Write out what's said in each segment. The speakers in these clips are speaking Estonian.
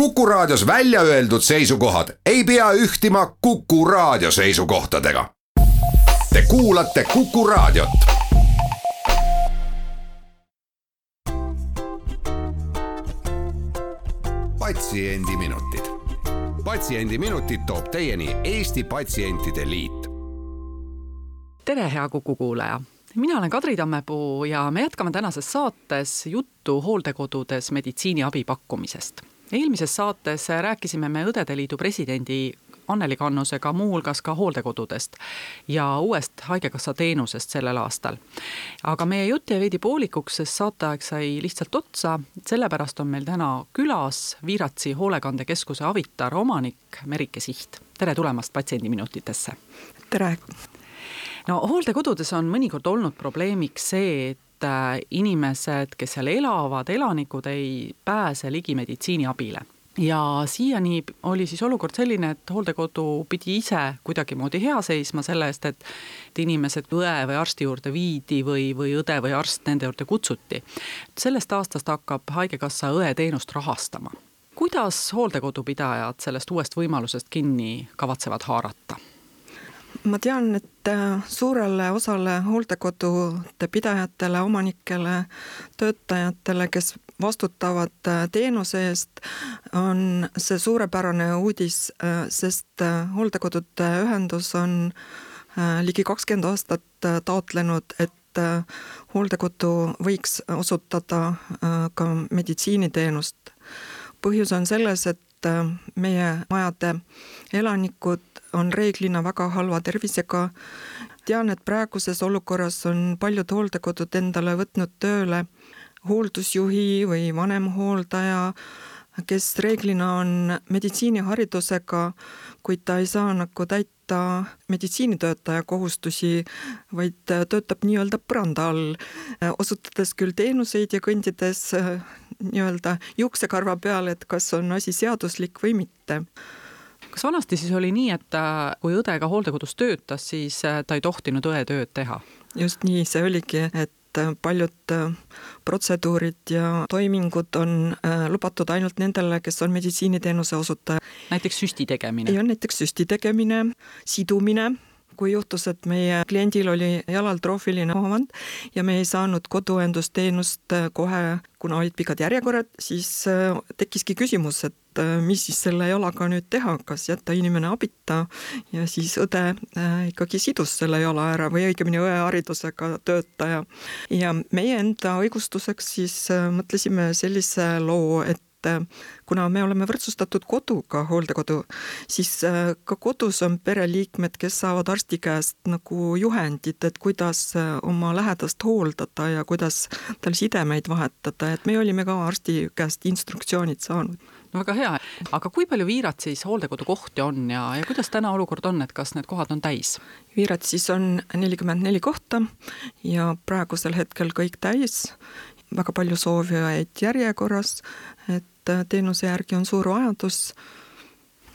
Kuku Raadios välja öeldud seisukohad ei pea ühtima Kuku Raadio seisukohtadega. Te kuulate Kuku Raadiot. patsiendiminutid, Patsiendiminutid toob teieni Eesti Patsientide Liit. tere, hea Kuku kuulaja mina olen Kadri Tammepuu ja me jätkame tänases saates juttu hooldekodudes meditsiiniabi pakkumisest eelmises saates rääkisime me Õdede Liidu presidendi Anneli Kannusega muuhulgas ka hooldekodudest ja uuest Haigekassa teenusest sellel aastal. aga meie jutt jäi veidi poolikuks, sest saateaeg sai lihtsalt otsa, sellepärast on meil täna külas Viiratsi hoolekandekeskuse Avitar omanik Merike Siht. tere tulemast Patsiendiminutitesse! tere! no hooldekodudes on mõnikord olnud probleemiks see, et et äh, inimesed, kes seal elavad, elanikud ei pääse ligi meditsiiniabile ja siiani oli siis olukord selline, et hooldekodu pidi ise kuidagimoodi hea seisma selle eest, et et inimesed õe või arsti juurde viidi või, või õde või arst nende juurde kutsuti. sellest aastast hakkab Haigekassa õeteenust rahastama. kuidas hooldekodupidajad sellest uuest võimalusest kinni kavatsevad haarata? Ma tean, et äh, suurele osale hooldekodude pidajatele, omanikele, töötajatele, kes vastutavad äh, teenuse eest, on see suurepärane uudis, äh, sest hooldekodude ühendus on ligi kakskümmend aastat taotlenud, et hooldekodu võiks osutada ka meditsiiniteenust. põhjus on selles, et meie majade elanikud on reeglina väga halva tervisega. tean, et praeguses olukorras on paljud hooldekodud endale võtnud tööle hooldusjuhi või vanemhooldaja, kes reeglina on meditsiiniharidusega, kuid ta ei saa nagu täita meditsiinitöötaja kohustusi, vaid töötab nii-öelda põranda all, osutades küll teenuseid ja kõndides nii-öelda juuksekarva peal, et kas on asi seaduslik või mitte kas vanasti siis oli nii, et äh, kui õde ka hooldekodus töötas, siis äh, ta ei tohtinud õetööd teha? just nii see oligi, et äh, paljud protseduurid ja toimingud on lubatud ainult nendele, kes on meditsiiniteenuse osutaja. näiteks süsti tegemine? ja näiteks süsti tegemine, sidumine kui juhtus, et meie kliendil oli jalal troofiline omand ja me ei saanud koduõendusteenust äh, kohe, kuna olid pikad järjekorrad, siis äh, tekkiski küsimus, et äh, mis siis selle jalaga nüüd teha, kas jätta inimene abita ja siis õde ikkagi sidus selle jala ära või õigemini õeharidusega töötaja. ja meie enda õigustuseks siis mõtlesime sellise loo, et et äh, kuna me oleme võrdsustatud koduga, hooldekodu, siis äh, ka kodus on pereliikmed, kes saavad arsti käest nagu juhendit, et kuidas äh, oma lähedast hooldada ja kuidas tal sidemeid vahetada, et me olime ka arsti käest instruktsioonid saanud. No väga hea, aga kui palju Viiratsis hooldekodukohti on ja, ja kuidas täna olukord on, et kas need kohad on täis? Viiratsis on nelikümmend neli kohta ja praegusel hetkel kõik täis väga palju soovijaid järjekorras, et äh, teenuse järgi on suur vajadus.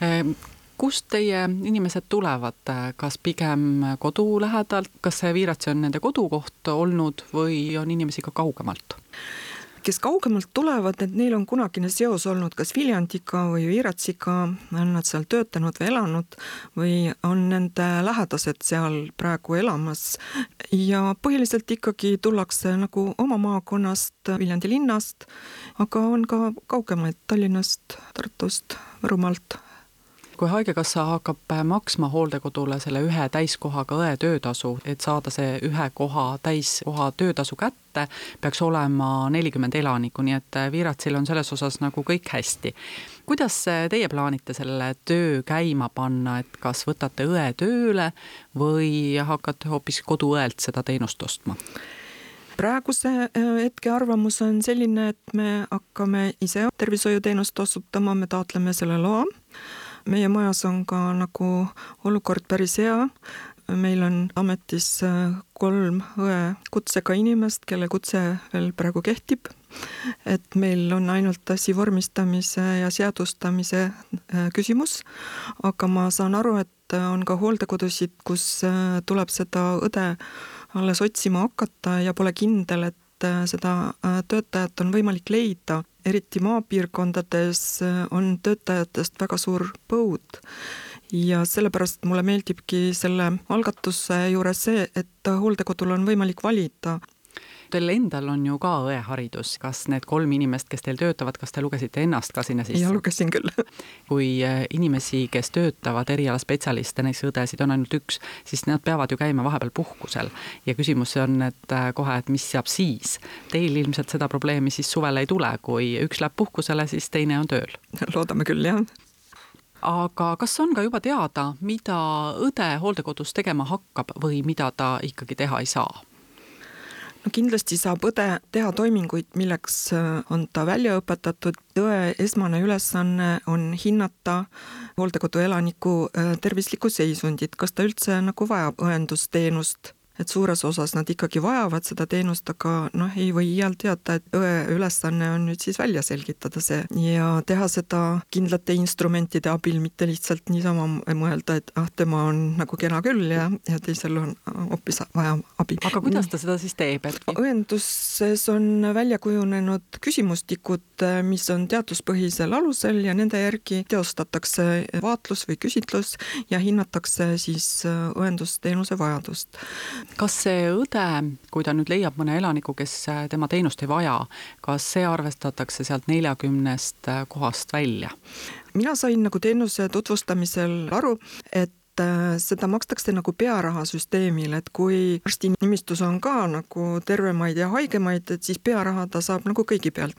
Ehm, kust teie inimesed tulevad, kas pigem kodu lähedalt, kas see Viiratsi on nende kodukoht olnud või on inimesi ka kaugemalt? Kes kaugemalt tulevad, et neil on kunagine seos olnud kas Viljandiga või Viiratsiga, on nad seal töötanud või elanud või on nende lähedased seal praegu elamas. ja põhiliselt ikkagi tullakse nagu oma maakonnast, Viljandi linnast, aga on ka kaugemaid Tallinnast, Tartust, Võrumaalt kui Haigekassa hakkab maksma hooldekodule selle ühe täiskohaga õe töötasu, et saada see ühe koha, täiskoha töötasu kätte, peaks olema nelikümmend elanikku, nii et Viiratsil on selles osas nagu kõik hästi. kuidas teie plaanite selle töö käima panna, et kas võtate õe tööle või hakkate hoopis koduõelt seda teenust ostma? praeguse äh, hetke arvamus on selline, et me hakkame ise tervishoiuteenust osutama, me taotleme selle loa meie majas on ka nagu olukord päris hea, meil on ametis äh, kolm õe kutsega inimest, kelle kutse veel praegu kehtib, et meil on ainult asi vormistamise ja seadustamise äh, küsimus, aga ma saan aru, et on ka hooldekodusid, kus äh, tuleb seda õde alles otsima hakata ja pole kindel, et seda töötajat on võimalik leida eriti maapiirkondades on töötajatest väga suur põud. Ja sellepärast mulle meeldibki selle algatuse juures see, et hooldekodul on võimalik valida Teil endal on ju ka õeharidus, kas need kolm inimest, kes teil töötavad, kas te lugesite ennast ka sinna sisse? ja lugesin küll kui äh, inimesi, kes töötavad erialaspetsialiste, näiteks õdesid on ainult üks, siis nad peavad ju käima vahepeal puhkusel ja küsimus on, et äh, kohe, et mis saab siis. Teil ilmselt seda probleemi siis suvel ei tule, kui üks läheb puhkusele, siis teine on tööl loodame küll, jah aga kas on ka juba teada, mida õde hooldekodus tegema hakkab või mida ta ikkagi teha ei saa? No kindlasti saab õde teha toiminguid, milleks äh, on ta välja õpetatud. õe esmane ülesanne on hinnata hooldekodu elaniku äh, tervislikku seisundit, kas ta üldse nagu vajab õendusteenust et suures osas nad ikkagi vajavad seda teenust, aga noh, ei või iial teada, et õe ülesanne on nüüd siis välja selgitada see ja teha seda kindlate instrumentide abil, mitte lihtsalt niisama mõelda, et ah, tema on nagu kena küll ja, ja teisel on hoopis vaja abi. aga kuidas ta seda siis teeb, et? õenduses on välja kujunenud küsimustikud, mis on teaduspõhisel alusel ja nende järgi teostatakse vaatlus või küsitlus ja hinnatakse siis õendusteenuse vajadust kas see õde, kui ta nüüd leiab mõne elaniku, kes äh, tema teenust ei vaja, kas see arvestatakse sealt neljakümnest äh, kohast välja? mina sain nagu teenuse tutvustamisel aru, et äh, seda makstakse nagu pearahasüsteemil, et kui arstinimistus on ka nagu tervemaid ja haigemaid, et siis pearaha ta saab nagu kõigi pealt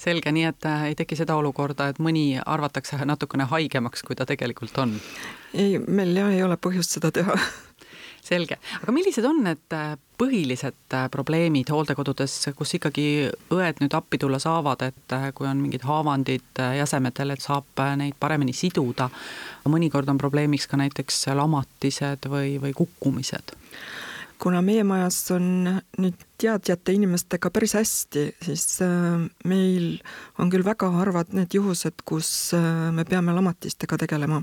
selge, nii et ei teki seda olukorda, et mõni arvatakse natukene haigemaks, kui ta tegelikult on? ei, meil jah ei ole põhjust seda teha selge, aga millised on need äh, põhilised äh, probleemid hooldekodudes, kus ikkagi õed nüüd appi tulla saavad, et äh, kui on mingid haavandid jäsemetel, et saab neid paremini siduda. mõnikord on probleemiks ka näiteks lamatised või, või kukkumised kuna meie majas on nüüd teadjate inimestega päris hästi, siis äh, meil on küll väga harvad need juhused, kus äh, me peame lamatistega tegelema.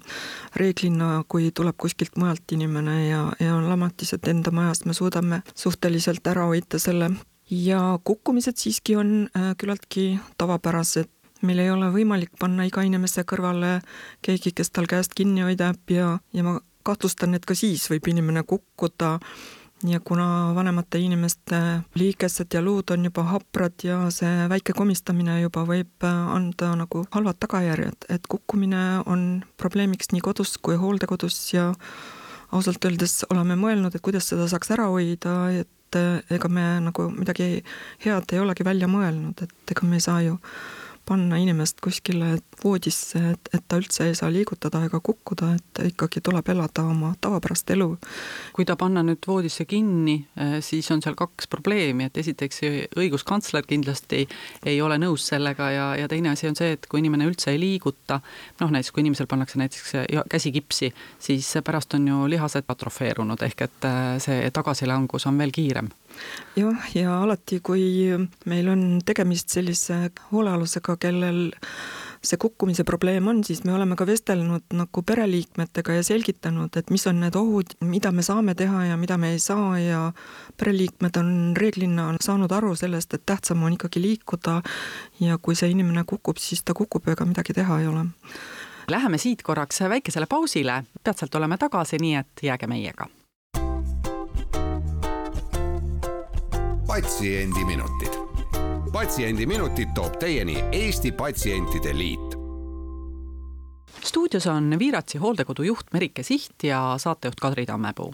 reeglina, kui tuleb kuskilt mujalt inimene ja, ja on lamatised enda majas, me suudame suhteliselt ära hoida selle. Ja kukkumised siiski on äh, küllaltki tavapärased. Meil ei ole võimalik panna iga inimese kõrvale keegi, kes tal käest kinni hoidab ja, ja ma kahtlustan, et ka siis võib inimene kukkuda ja kuna vanemate inimeste liigesed ja luud on juba haprad ja see väike komistamine juba võib äh, anda nagu halvad tagajärjed, et kukkumine on probleemiks nii kodus kui hooldekodus ja ausalt öeldes oleme mõelnud, et kuidas seda saaks ära hoida, et äh, ega me nagu midagi head ei olegi välja mõelnud, et ega me ei saa ju panna inimest kuskile voodisse, et, et ta üldse ei saa liigutada ega kukkuda, et ikkagi tuleb elada oma tavapärast elu. kui ta panna nüüd voodisse kinni, eh, siis on seal kaks probleemi, et esiteks õiguskantsler kindlasti ei ole nõus sellega ja, ja teine asi on see, et kui inimene üldse ei liiguta, noh näiteks kui inimesel pannakse näiteks käsi kipsi, siis pärast on ju lihased atrofeerunud, ehk et eh, see tagasilangus on veel kiirem jah, ja alati, kui meil on tegemist sellise hoolealusega, kellel see kukkumise probleem on, siis me oleme ka vestelnud nagu pereliikmetega ja selgitanud, et mis on need ohud, mida me saame teha ja mida me ei saa. Ja pereliikmed on reeglina saanud aru sellest, et tähtsam on ikkagi liikuda. Ja kui see inimene kukub, siis ta kukub, ega midagi teha ei ole. Läheme siit korraks väikesele pausile, peatselt oleme tagasi, nii et jääge meiega patsiendiminutid. patsiendiminutid toob teieni Eesti Patsientide Liit stuudios on Viiratsi hooldekodu juht Merike Siht ja saatejuht Kadri Tammepuu.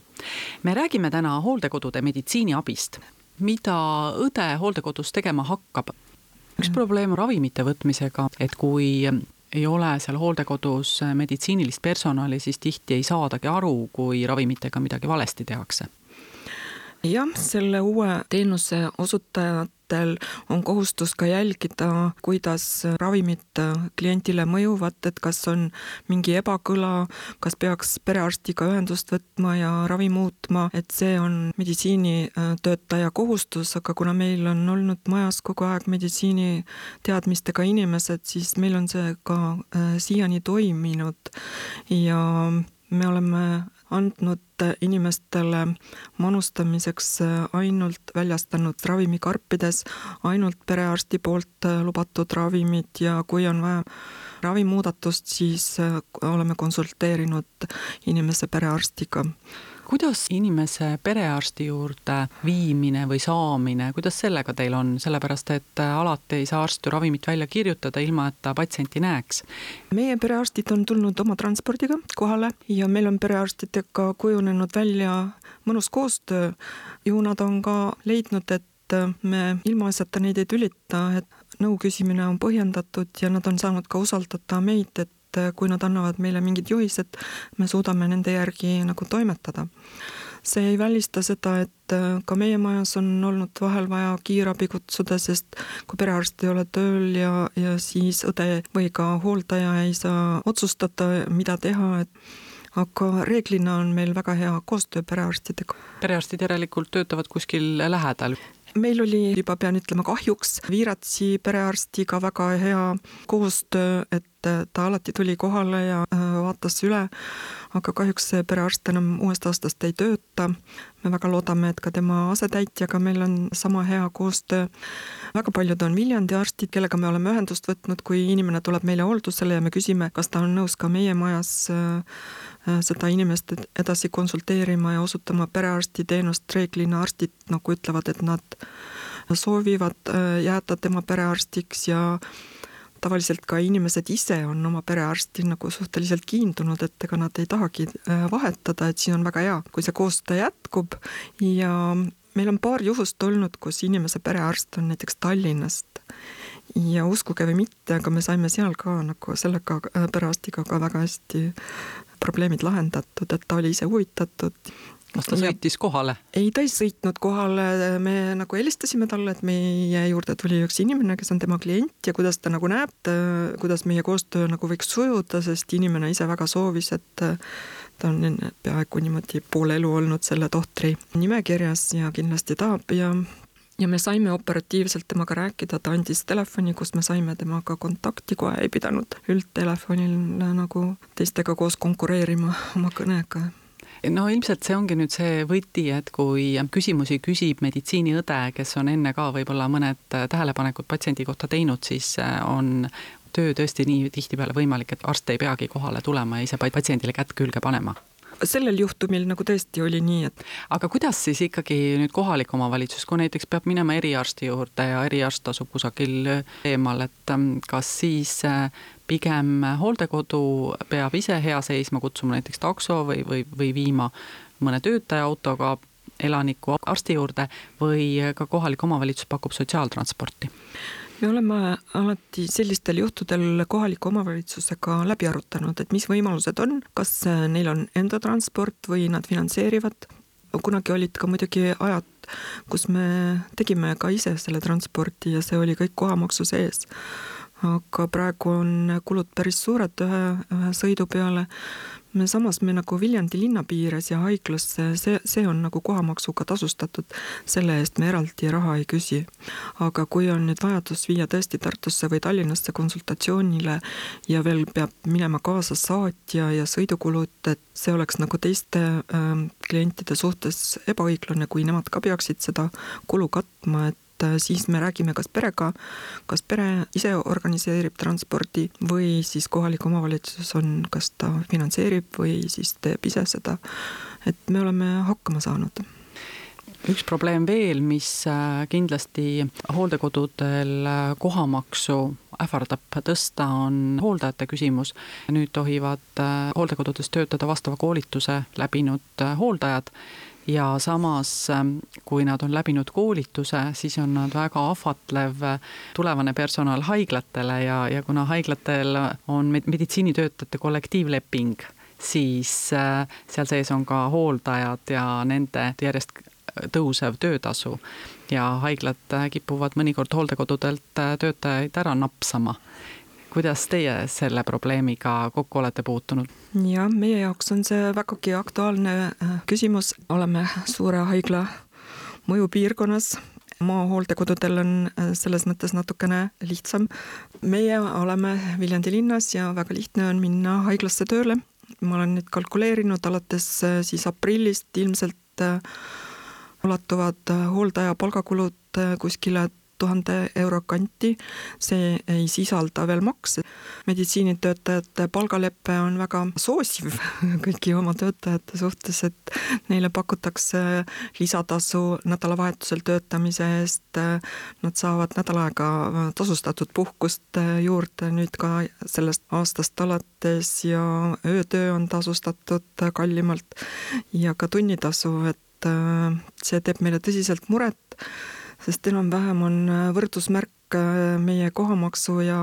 me räägime täna hooldekodude meditsiiniabist, mida õde hooldekodus tegema hakkab. üks mm. probleem on ravimite võtmisega, et kui ei ole seal hooldekodus meditsiinilist personali, siis tihti ei saadagi aru, kui ravimitega midagi valesti tehakse jah, selle uue teenuse osutajatel on kohustus ka jälgida, kuidas ravimid kliendile mõjuvad, et kas on mingi ebakõla, kas peaks perearstiga ühendust võtma ja ravi muutma, et see on meditsiinitöötaja kohustus, aga kuna meil on olnud majas kogu aeg meditsiiniteadmistega inimesed, siis meil on see ka äh, siiani toiminud. Ja me oleme andnud inimestele manustamiseks ainult väljastanud ravimikarpides ainult perearsti poolt lubatud ravimid ja kui on vaja ravimuudatust, siis oleme konsulteerinud inimese perearstiga kuidas inimese perearsti juurde viimine või saamine, kuidas sellega teil on, sellepärast et alati ei saa arst ju ravimit välja kirjutada, ilma et ta patsienti näeks? meie perearstid on tulnud oma transpordiga kohale ja meil on perearstidega kujunenud välja mõnus koostöö. ju nad on ka leidnud, et me ilmaasjata neid ei tülita, et nõu küsimine on põhjendatud ja nad on saanud ka usaldada meid, et et äh, kui nad annavad meile mingid juhised, me suudame nende järgi nagu toimetada. see ei välista seda, et äh, ka meie majas on olnud vahel vaja kiirabi kutsuda, sest kui perearst ei ole tööl ja, ja siis õde või ka hooldaja ei saa otsustada, mida teha, et aga reeglina on meil väga hea koostöö perearstidega. perearstid järelikult töötavad kuskil lähedal? Meil oli juba, pean ütlema kahjuks, Viiratsi perearstiga väga hea koostöö, et ta alati tuli kohale ja äh, vaatas üle, aga kahjuks see perearst enam uuest aastast ei tööta. me väga loodame, et ka tema asetäitjaga meil on sama hea koostöö. väga paljud on Viljandi arstid, kellega me oleme ühendust võtnud, kui inimene tuleb meile hooldusele ja me küsime, kas ta on nõus ka meie majas äh, äh, seda inimest edasi konsulteerima ja osutama perearstiteenust, reeglina arstid nagu ütlevad, et nad soovivad jääda tema perearstiks ja tavaliselt ka inimesed ise on oma perearsti nagu suhteliselt kiindunud, et ega nad ei tahagi äh, vahetada, et siin on väga hea, kui see koostöö jätkub. Ja meil on paar juhust olnud, kus inimese perearst on näiteks Tallinnast. Ja uskuge või mitte, aga me saime seal ka nagu sellega äh, perearstiga ka väga hästi probleemid lahendatud, et ta oli ise huvitatud kas ta sõitis kohale? ei, ta ei sõitnud kohale, me nagu helistasime talle, et meie juurde tuli üks inimene, kes on tema klient ja kuidas ta nagu näeb, kuidas meie koostöö nagu võiks sujuda, sest inimene ise väga soovis, et ta on peaaegu niimoodi pool elu olnud selle tohtri nimekirjas ja kindlasti tahab ja ja me saime operatiivselt temaga rääkida, ta andis telefoni, kus me saime temaga kontakti, kohe ei pidanud üldtelefonil nagu teistega koos konkureerima oma kõnega no ilmselt see ongi nüüd see võti, et kui küsimusi küsib meditsiiniõde, kes on enne ka võib-olla mõned tähelepanekud patsiendi kohta teinud, siis äh, on töö tõesti nii tihtipeale võimalik, et arst ei peagi kohale tulema ja ise patsiendile kätt külge panema sellel juhtumil nagu tõesti oli nii, et. aga kuidas siis ikkagi nüüd kohalik omavalitsus, kui näiteks peab minema eriarsti juurde ja eriarst asub kusagil eemal, et ähm, kas siis äh, pigem hooldekodu peab ise hea seisma, kutsuma näiteks takso või, või, või viima mõne töötaja autoga elaniku arsti juurde või ka kohalik omavalitsus pakub sotsiaaltransporti? Me oleme alati sellistel juhtudel kohaliku omavalitsusega läbi arutanud, et mis võimalused on, kas neil on enda transport või nad finantseerivad. kunagi olid ka muidugi ajad, kus me tegime ka ise selle transporti ja see oli kõik kohamaksu sees aga praegu on kulud päris suured ühe, ühe sõidu peale. Me samas, me nagu Viljandi linna piires ja haiglas, see, see on nagu kohamaksuga tasustatud, selle eest me eraldi raha ei küsi. aga kui on nüüd vajadus viia tõesti Tartusse või Tallinnasse konsultatsioonile ja veel peab minema kaasa saatja ja sõidukulud, et see oleks nagu teiste äh, klientide suhtes ebaõiglane, kui nemad ka peaksid seda kulu katma, et et äh, siis me räägime kas perega, kas pere ise organiseerib transpordi või siis kohalik omavalitsus on, kas ta finantseerib või siis teeb ise seda. et me oleme hakkama saanud üks probleem veel, mis äh, kindlasti hooldekodudel äh, kohamaksu ähvardab tõsta, on hooldajate küsimus. nüüd tohivad hooldekodudes töötada vastava koolituse läbinud hooldajad ja samas, ähm, kui nad on läbinud koolituse, siis on nad väga ahvatlev äh, tulevane personal haiglatele ja, ja kuna haiglatel on meditsiinitöötajate kollektiivleping, siis äh, seal sees on ka hooldajad ja nende järjest tõusev töötasu. Ja haiglad äh, kipuvad mõnikord hooldekodudelt töötajaid ära napsama kuidas teie selle probleemiga kokku olete puutunud? jah, meie jaoks on see vägagi aktuaalne äh, küsimus, oleme suure haigla mõjupiirkonnas maahooldekodudel on äh, selles mõttes natukene lihtsam. meie oleme Viljandi linnas ja väga lihtne on minna haiglasse tööle ma olen nüüd kalkuleerinud, alates siis aprillist ilmselt ulatuvad hooldaja palgakulud kuskile tuhande euro kanti. see ei sisalda veel makse. meditsiinitöötajate palgalepe on väga soosiv kõigi oma töötajate suhtes, et neile pakutakse lisatasu nädalavahetusel töötamise eest. Nad saavad nädal aega tasustatud puhkust juurde nüüd ka sellest aastast alates ja öötöö on tasustatud kallimalt ja ka tunnitasu, et see teeb meile tõsiselt muret sest enam-vähem on äh, võrdusmärk äh, meie kohamaksu ja,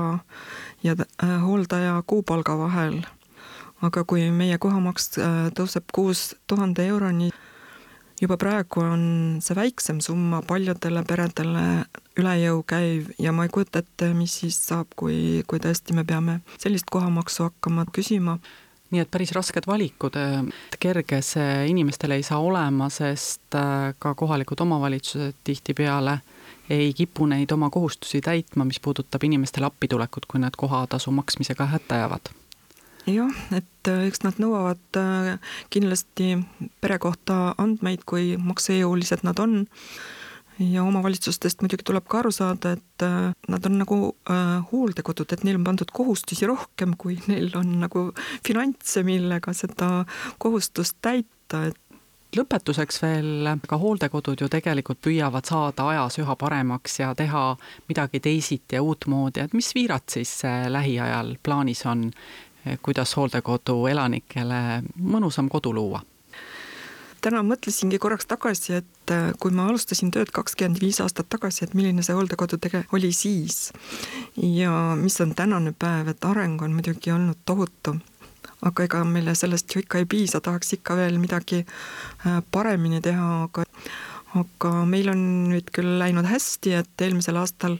ja äh, hooldaja kuupalga vahel. aga kui meie kohamaks tõuseb kuus tuhande euroni, juba praegu on see väiksem summa paljudele peredele üle jõu käiv ja ma ei kujuta ette, mis siis saab, kui, kui tõesti me peame sellist kohamaksu hakkama küsima nii et päris rasked valikud, kerge see inimestele ei saa olema, sest äh, ka kohalikud omavalitsused tihtipeale ei kipu neid oma kohustusi täitma, mis puudutab inimestele appitulekut, kui nad kohatasu maksmisega hätta jäävad. Jah, et äh, eks nad nõuavad äh, kindlasti pere kohta andmeid, kui maksejõulised nad on ja omavalitsustest muidugi tuleb ka aru saada, et äh, nad on nagu äh, hooldekodud, et neil on pandud kohustusi rohkem, kui neil on nagu finantse, millega seda kohustust täita, et lõpetuseks veel, ka hooldekodud ju tegelikult püüavad saada ajas üha paremaks ja teha midagi teisiti ja uutmoodi, et mis viirad siis äh, lähiajal plaanis on, kuidas hooldekodu elanikele mõnusam kodu luua? Täna mõtlesingi korraks tagasi, et äh, kui ma alustasin tööd kakskümmend viis aastat tagasi, et milline see hooldekodu tege-, oli siis. ja mis on tänane päev, et areng on muidugi olnud tohutu. aga ega meile sellest ju ikka ei piisa, tahaks ikka veel midagi äh, paremini teha, aga aga meil on nüüd küll läinud hästi, et eelmisel aastal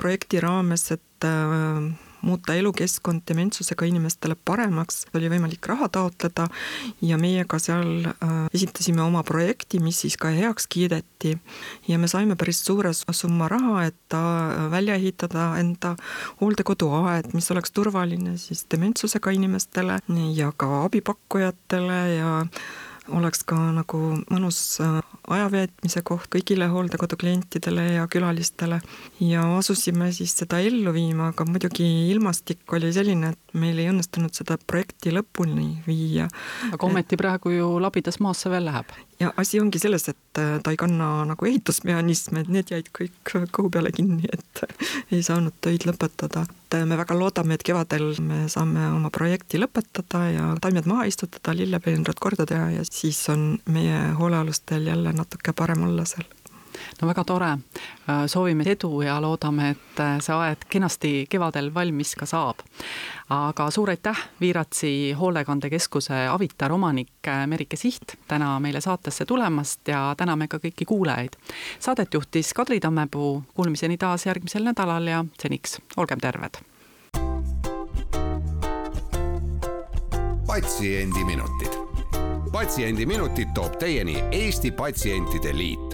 projekti raames, et äh, muuta elukeskkond dementsusega inimestele paremaks, oli võimalik raha taotleda ja meie ka seal äh, esitasime oma projekti, mis siis ka heaks kiideti. ja me saime päris suure summa raha, et välja ehitada enda hooldekoduaed, mis oleks turvaline siis dementsusega inimestele ja ka abipakkujatele ja oleks ka nagu mõnus äh, aja veetmise koht kõigile hooldekodu klientidele ja külalistele. ja asusime siis seda ellu viima, aga muidugi ilmastik oli selline, et meil ei õnnestunud seda projekti lõpuni viia. aga ometi praegu ju labidas maasse veel läheb? ja asi ongi selles, et äh, ta ei kanna nagu ehitusmehhanisme, et need jäid kõik kõhu peale kinni, et ei saanud töid lõpetada. et äh, me väga loodame, et kevadel me saame oma projekti lõpetada ja taimed maha istutada, lillepeenrad korda teha ja siis on meie hoolealustel jälle natuke parem olla seal no väga tore, äh, soovime edu ja loodame, et äh, see aed kenasti kevadel valmis ka saab. aga suur aitäh, Viiratsi hoolekandekeskuse Avitar omanik äh, Merike Siht täna meile saatesse tulemast ja täname ka kõiki kuulajaid. Saadet juhtis Kadri Tammepuu, kuulmiseni taas järgmisel nädalal ja seniks olgem terved. patsiendiminutid patsiendiminutid toob teieni Eesti Patsientide Liit